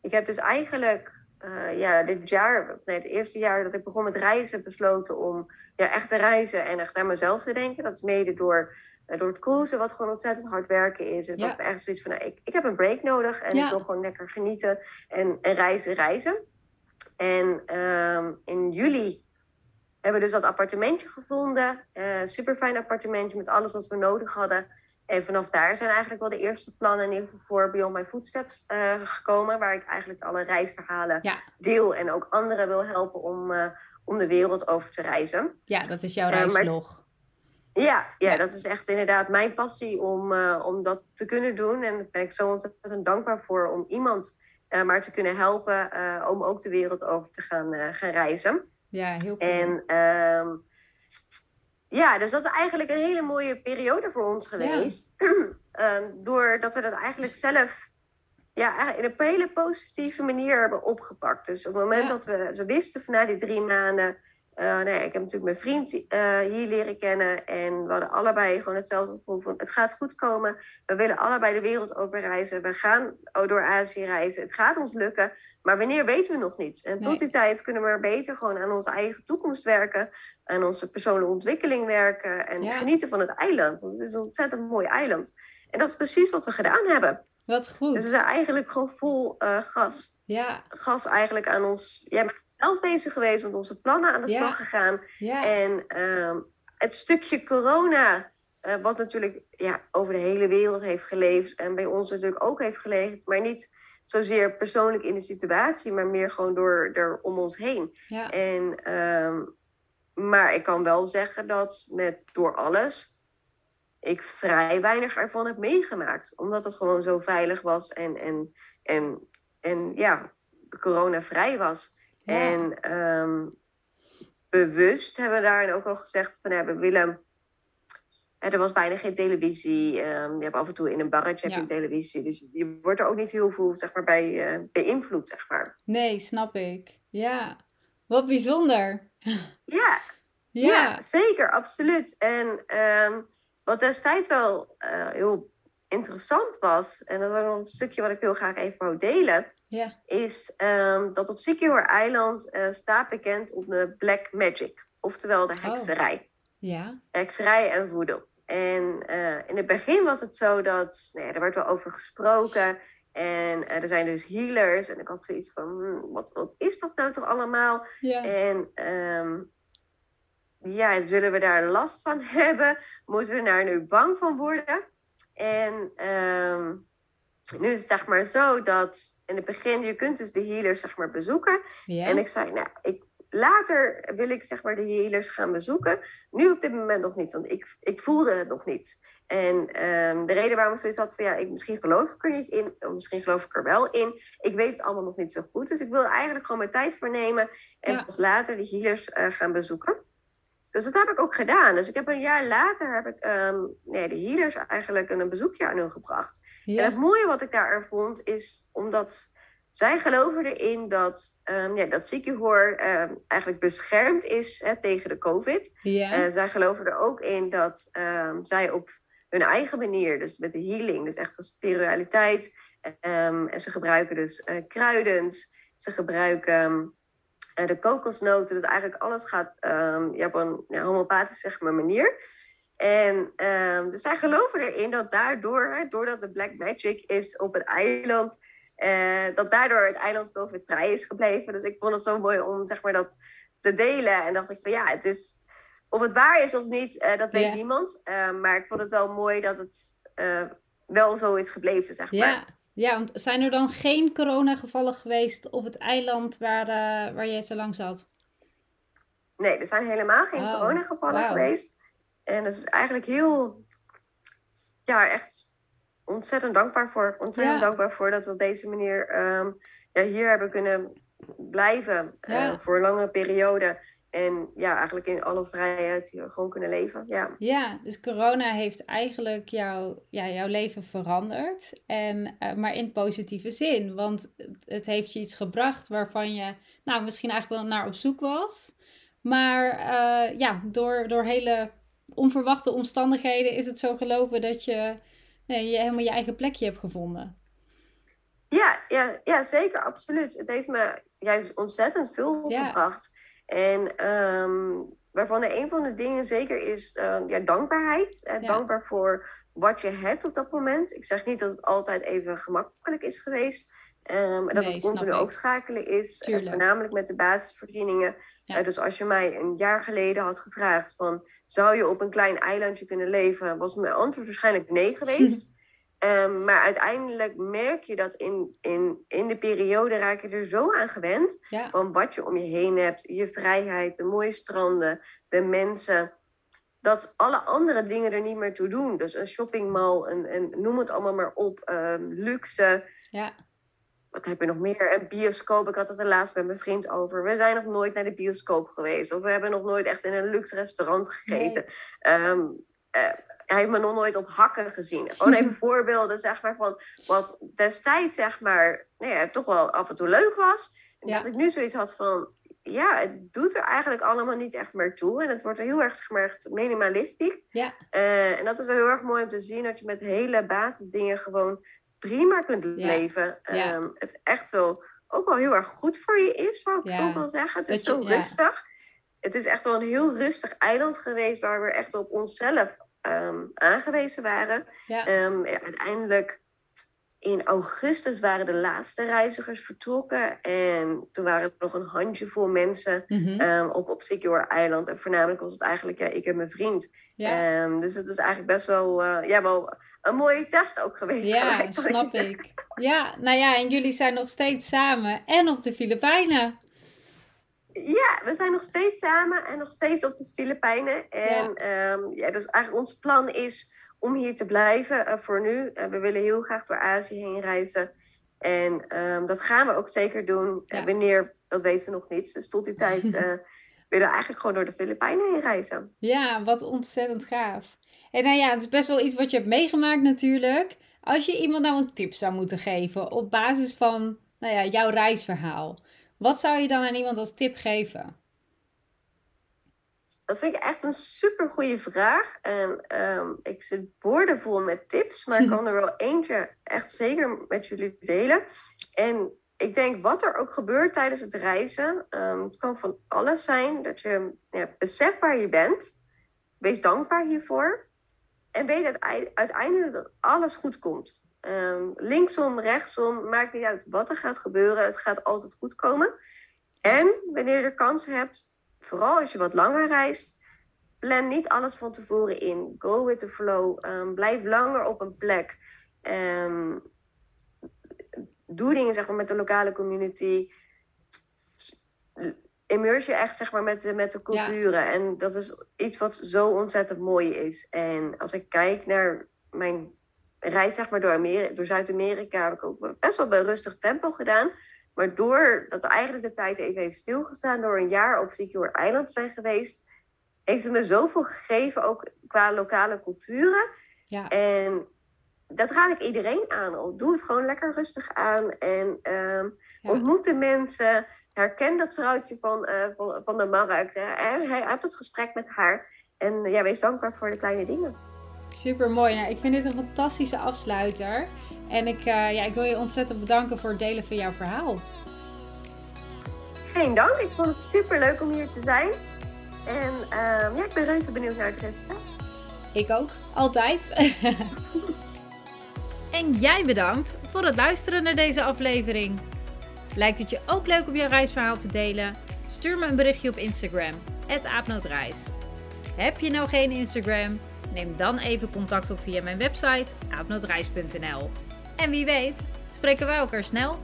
ik heb dus eigenlijk uh, ja, dit jaar, nee, het eerste jaar dat ik begon met reizen, besloten om ja, echt te reizen en echt aan mezelf te denken. Dat is mede door, uh, door het cruisen, wat gewoon ontzettend hard werken is. En ja. dat echt zoiets van, nou, ik, ik heb een break nodig en ja. ik wil gewoon lekker genieten en, en reizen, reizen. En um, in juli hebben dus dat appartementje gevonden. Uh, super fijn appartementje met alles wat we nodig hadden. En vanaf daar zijn eigenlijk wel de eerste plannen in ieder geval voor Beyond My Footsteps uh, gekomen. Waar ik eigenlijk alle reisverhalen ja. deel en ook anderen wil helpen om, uh, om de wereld over te reizen. Ja, dat is jouw reisblog. Maar, ja, ja, ja, dat is echt inderdaad mijn passie om, om dat te kunnen doen. En daar ben ik zo ontzettend dankbaar voor om iemand maar te kunnen helpen om ook de wereld over te gaan, gaan reizen. Ja, heel cool. En um, ja, dus dat is eigenlijk een hele mooie periode voor ons geweest. Ja. <clears throat> um, doordat we dat eigenlijk zelf ja, in een hele positieve manier hebben opgepakt. Dus op het moment ja. dat we wisten van na die drie maanden uh, nee, ik heb natuurlijk mijn vriend uh, hier leren kennen en we hadden allebei gewoon hetzelfde gevoel van het gaat goed komen. We willen allebei de wereld over reizen. We gaan door Azië reizen. Het gaat ons lukken, maar wanneer weten we nog niet. En nee. tot die tijd kunnen we beter gewoon aan onze eigen toekomst werken, aan onze persoonlijke ontwikkeling werken en ja. genieten van het eiland. Want het is een ontzettend mooi eiland. En dat is precies wat we gedaan hebben. Wat goed. Dus we zijn eigenlijk gewoon vol uh, gas. Ja. Gas eigenlijk aan ons. Ja, zelf bezig geweest met onze plannen aan de Ja. slag gegaan. Ja. En ehm, het stukje corona, eh, wat natuurlijk ja, over de hele wereld heeft geleefd en bij ons natuurlijk ook heeft geleefd, maar niet zozeer persoonlijk in de situatie, maar meer gewoon door er om ons heen. Ja. En, ehm, maar ik kan wel zeggen dat met door alles ik vrij weinig ervan heb meegemaakt. Omdat het gewoon zo veilig was en, en, en, en ja, corona-vrij was. En ehm, bewust hebben we daarin ook al gezegd van ja, we willen. Er was bijna geen televisie. Um, je hebt af en toe in een barretje heb je televisie. Dus je wordt er ook niet heel veel zeg maar, bij uh, beïnvloed, zeg maar. Nee, snap ik. Ja, wat bijzonder. <laughs> Ja, ja. ja zeker, absoluut. En um, wat destijds wel uh, heel interessant was, en dat was een stukje wat ik heel graag even wou delen, is um, dat op Sikihor eiland uh, staat bekend op de Black Magic, oftewel de oh. hekserij. Ja. Hekserij en voodoo. En uh, in het begin was het zo dat, nou ja, er werd wel over gesproken. En er zijn dus healers. En ik had zoiets van, hm, wat, wat is dat nou toch allemaal? Ja. En um, ja, zullen we daar last van <laughs> hebben? Moeten we daar nu bang van worden? En um, nu is het zeg maar zo dat in het begin, je kunt dus de healers zeg maar bezoeken. Ja. En ik zei, nou, ik, later wil ik zeg maar de healers gaan bezoeken. Nu op dit moment nog niet, want ik, ik voelde het nog niet. En um, de reden waarom ik zoiets had van ja, ik, misschien geloof ik er niet in, of misschien geloof ik er wel in. Ik weet het allemaal nog niet zo goed. Dus ik wil eigenlijk gewoon mijn tijd voor nemen en ja. pas later de healers uh, gaan bezoeken. Dus dat heb ik ook gedaan. Dus ik heb een jaar later heb ik um, nee, de healers eigenlijk een bezoekje aan hun gebracht. Ja. En het mooie wat ik daar vond is omdat zij geloven erin dat, um, ja, dat ziekenhoor um, eigenlijk beschermd is hè, tegen de COVID. Uh, zij geloven er ook in dat zij op hun eigen manier, dus met de healing, dus echt de spiritualiteit. en ze gebruiken dus uh, kruidens. Ze gebruiken uh, de kokosnoten. Dus eigenlijk alles gaat ja, op een ja, homeopathische zeg maar, manier. En dus zij geloven erin dat daardoor, hè, doordat de Black Magic is op het eiland, uh, dat daardoor het eiland COVID-vrij is gebleven. Dus ik vond het zo mooi om zeg maar, dat te delen. En dacht ik van ja, het is, of het waar is of niet, uh, dat weet yeah. niemand. Uh, maar ik vond het wel mooi dat het wel zo is gebleven, zeg maar. Ja. Ja, want zijn er dan geen coronagevallen geweest op het eiland waar, waar jij zo lang zat? Nee, er zijn helemaal geen oh, coronagevallen wow. geweest. En dat is eigenlijk heel, ja, echt ontzettend dankbaar voor. Ontzettend ja. dankbaar voor dat we op deze manier um, ja, hier hebben kunnen blijven ja. uh, voor een lange periode. En ja, eigenlijk in alle vrijheid hier gewoon kunnen leven. Ja, ja dus corona heeft eigenlijk jou, ja, jouw leven veranderd. En, uh, maar in positieve zin. Want het, het, heeft je iets gebracht waarvan je nou, misschien eigenlijk wel naar op zoek was. Maar uh, ja, door, door hele onverwachte omstandigheden is het zo gelopen dat je, nee, je helemaal je eigen plekje hebt gevonden. Ja, ja, ja, zeker, absoluut. Het heeft me juist ontzettend veel ja. gebracht. En um, waarvan er een van de dingen zeker is uh, ja, dankbaarheid. Ja. Dankbaar voor wat je hebt op dat moment. Ik zeg niet dat het altijd even gemakkelijk is geweest. Um, en dat nee, het continu ook schakelen is. Uh, voornamelijk met de basisvoorzieningen. Ja. Uh, dus als je mij een jaar geleden had gevraagd van... zou je op een klein eilandje kunnen leven? Was mijn antwoord waarschijnlijk nee geweest. Um, <laughs> maar uiteindelijk merk je dat in, in, in de periode raak je er zo aan gewend. Ja. Van wat je om je heen hebt. Je vrijheid, de mooie stranden, de mensen. Dat alle andere dingen er niet meer toe doen. Dus een shoppingmall, een, een, noem het allemaal maar op. Um, luxe. Ja. Wat heb je nog meer? Een bioscoop. Ik had het er laatst met mijn vriend over. We zijn nog nooit naar de bioscoop geweest. Of we hebben nog nooit echt in een luxe restaurant gegeten. Nee. Um, uh, hij heeft me nog nooit op hakken gezien. Gewoon even <laughs> voorbeelden, zeg maar, van wat destijds, zeg maar, nou toch wel af en toe leuk was. En ja. dat ik nu zoiets had van, ja, het doet er eigenlijk allemaal niet echt meer toe. En het wordt heel erg gemerkt minimalistisch. Ja. Uh, en dat is wel heel erg mooi om te zien, dat je met hele basisdingen gewoon prima kunt leven. Um, het echt zo ook wel heel erg goed voor je is, zou ik ook wel zeggen. Het is je, zo rustig. Het is echt wel een heel rustig eiland geweest, waar we echt op onszelf um, aangewezen waren. Ja. Um, ja, uiteindelijk in augustus waren de laatste reizigers vertrokken. En toen waren er nog een handjevol mensen mm -hmm. um, op, op Secure Island. En voornamelijk was het eigenlijk ja, ik en mijn vriend. Ja. dus het is eigenlijk best wel, uh, ja, wel een mooie test ook geweest. Ja, gelijk, snap ik. ik. Ja, nou ja, en jullie zijn nog steeds samen en op de Filipijnen. Ja, we zijn nog steeds samen en nog steeds op de Filipijnen. En ja. Um, ja, dus eigenlijk ons plan is om hier te blijven uh, voor nu. Uh, we willen heel graag door Azië heen reizen. En um, dat gaan we ook zeker doen. Ja. wanneer, dat weten we nog niet. Dus tot die tijd <laughs> willen we eigenlijk gewoon door de Filipijnen heen reizen. Ja, wat ontzettend gaaf. En nou ja, het is best wel iets wat je hebt meegemaakt natuurlijk. Als je iemand nou een tip zou moeten geven op basis van nou ja, jouw reisverhaal. Wat zou je dan aan iemand als tip geven? Dat vind ik echt een super goede vraag. En um, ik zit boordevol met tips, maar ik <laughs> kan er wel eentje echt zeker met jullie delen. En ik denk wat er ook gebeurt tijdens het reizen, um, het kan van alles zijn. Dat je ja, beseft waar je bent. Wees dankbaar hiervoor. En weet uiteindelijk dat alles goed komt. Um, linksom, rechtsom, maakt niet uit wat er gaat gebeuren. Het gaat altijd goed komen. En wanneer je kans hebt, vooral als je wat langer reist, plan niet alles van tevoren in. Go with the flow. Um, blijf langer op een plek. Um, doe dingen zeg maar, met de lokale community. Immerse je echt zeg maar, met, de, met de culturen. En dat is iets wat zo ontzettend mooi is. En als ik kijk naar mijn reis zeg maar, door, door Zuid-Amerika, heb ik ook best wel bij rustig tempo gedaan. Maar doordat eigenlijk de tijd even heeft stilgestaan, door een jaar op Secure Island zijn geweest, heeft het me zoveel gegeven, ook qua lokale culturen. Ja. En dat raad ik iedereen aan. Doe het gewoon lekker rustig aan en um, ontmoet de mensen. Herken dat vrouwtje van, uh, van, van de markt. Hè. Hij hebt het gesprek met haar. En ja, wees dankbaar voor de kleine dingen. Super mooi. Nou, ik vind dit een fantastische afsluiter. En ik, uh, ja, ik wil je ontzettend bedanken voor het delen van jouw verhaal. Geen dank. Ik vond het super leuk om hier te zijn. En uh, ja, ik ben reuze benieuwd naar het resultaat. Ik ook. Altijd. <laughs> en jij bedankt voor het luisteren naar deze aflevering. Lijkt het je ook leuk om jouw reisverhaal te delen? Stuur me een berichtje op Instagram. aapnootreis. Heb je nou geen Instagram? Neem dan even contact op via mijn website aapnootreis.nl. En wie weet, spreken wij elkaar snel